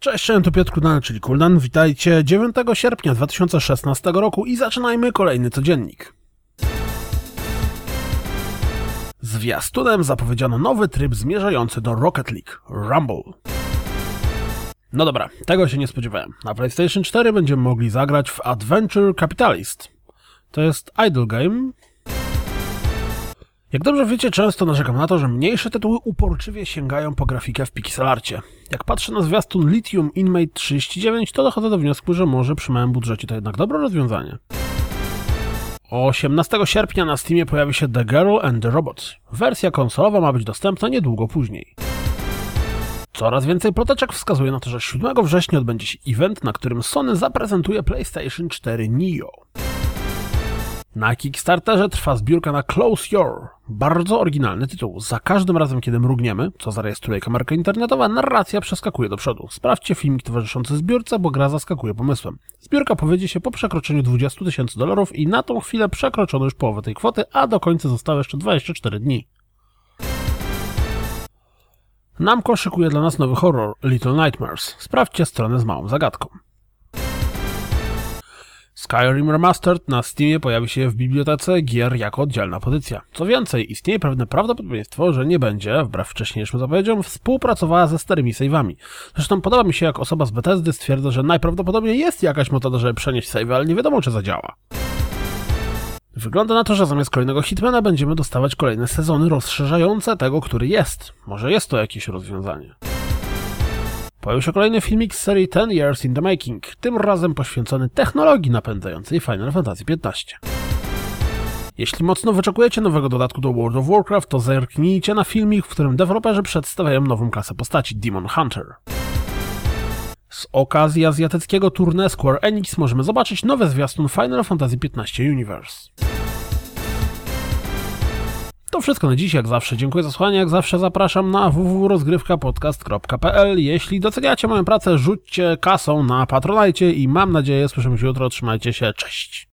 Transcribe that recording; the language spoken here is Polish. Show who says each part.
Speaker 1: Cześć, cześć, to Piotr Kuldan, czyli Kuldan. Witajcie 9 sierpnia 2016 roku i zaczynajmy kolejny codziennik. Zwiastunem zapowiedziano nowy tryb zmierzający do Rocket League Rumble. No dobra, tego się nie spodziewałem. Na PlayStation 4 będziemy mogli zagrać w Adventure Capitalist. To jest idle game. Jak dobrze wiecie, często narzekam na to, że mniejsze tytuły uporczywie sięgają po grafikę w pixelarcie. Jak patrzę na zwiastun Lithium Inmate 39, to dochodzę do wniosku, że może przy małym budżecie to jednak dobre rozwiązanie. 18 sierpnia na Steamie pojawi się The Girl and the Robot. Wersja konsolowa ma być dostępna niedługo później. Coraz więcej ploteczek wskazuje na to, że 7 września odbędzie się event, na którym Sony zaprezentuje PlayStation 4 Neo. Na Kickstarterze trwa zbiórka na Close Your. Bardzo oryginalny tytuł. Za każdym razem, kiedy mrugniemy, co zarejestruje kamerka internetowa, narracja przeskakuje do przodu. Sprawdźcie filmik towarzyszący zbiórce, bo gra zaskakuje pomysłem. Zbiórka powiedzie się po przekroczeniu 20 tysięcy dolarów i na tą chwilę przekroczono już połowę tej kwoty, a do końca zostało jeszcze 24 dni. Namco szykuje dla nas nowy horror Little Nightmares. Sprawdźcie stronę z małą zagadką. Skyrim Remastered na Steamie pojawi się w bibliotece gier jako oddzielna pozycja. Co więcej, istnieje pewne prawdopodobieństwo, że nie będzie, wbrew wcześniejszym zapowiedziom, współpracowała ze starymi save'ami. Zresztą podoba mi się, jak osoba z Bethesdy stwierdza, że najprawdopodobniej jest jakaś metoda, żeby przenieść save, ale nie wiadomo, czy zadziała. Wygląda na to, że zamiast kolejnego Hitmana będziemy dostawać kolejne sezony rozszerzające tego, który jest. Może jest to jakieś rozwiązanie. Się kolejny filmik z serii 10 Years in the Making, tym razem poświęcony technologii napędzającej Final Fantasy XV. Jeśli mocno wyczekujecie nowego dodatku do World of Warcraft, to zerknijcie na filmik, w którym deweloperzy przedstawiają nową klasę postaci Demon Hunter. Z okazji azjatyckiego tournée Square Enix możemy zobaczyć nowe zwiastun Final Fantasy XV Universe. To wszystko na dziś, jak zawsze. Dziękuję za słuchanie, jak zawsze zapraszam na www.rozgrywkapodcast.pl. Jeśli doceniacie moją pracę, rzućcie kasą na Patronajcie i mam nadzieję, słyszymy się jutro. Trzymajcie się, cześć!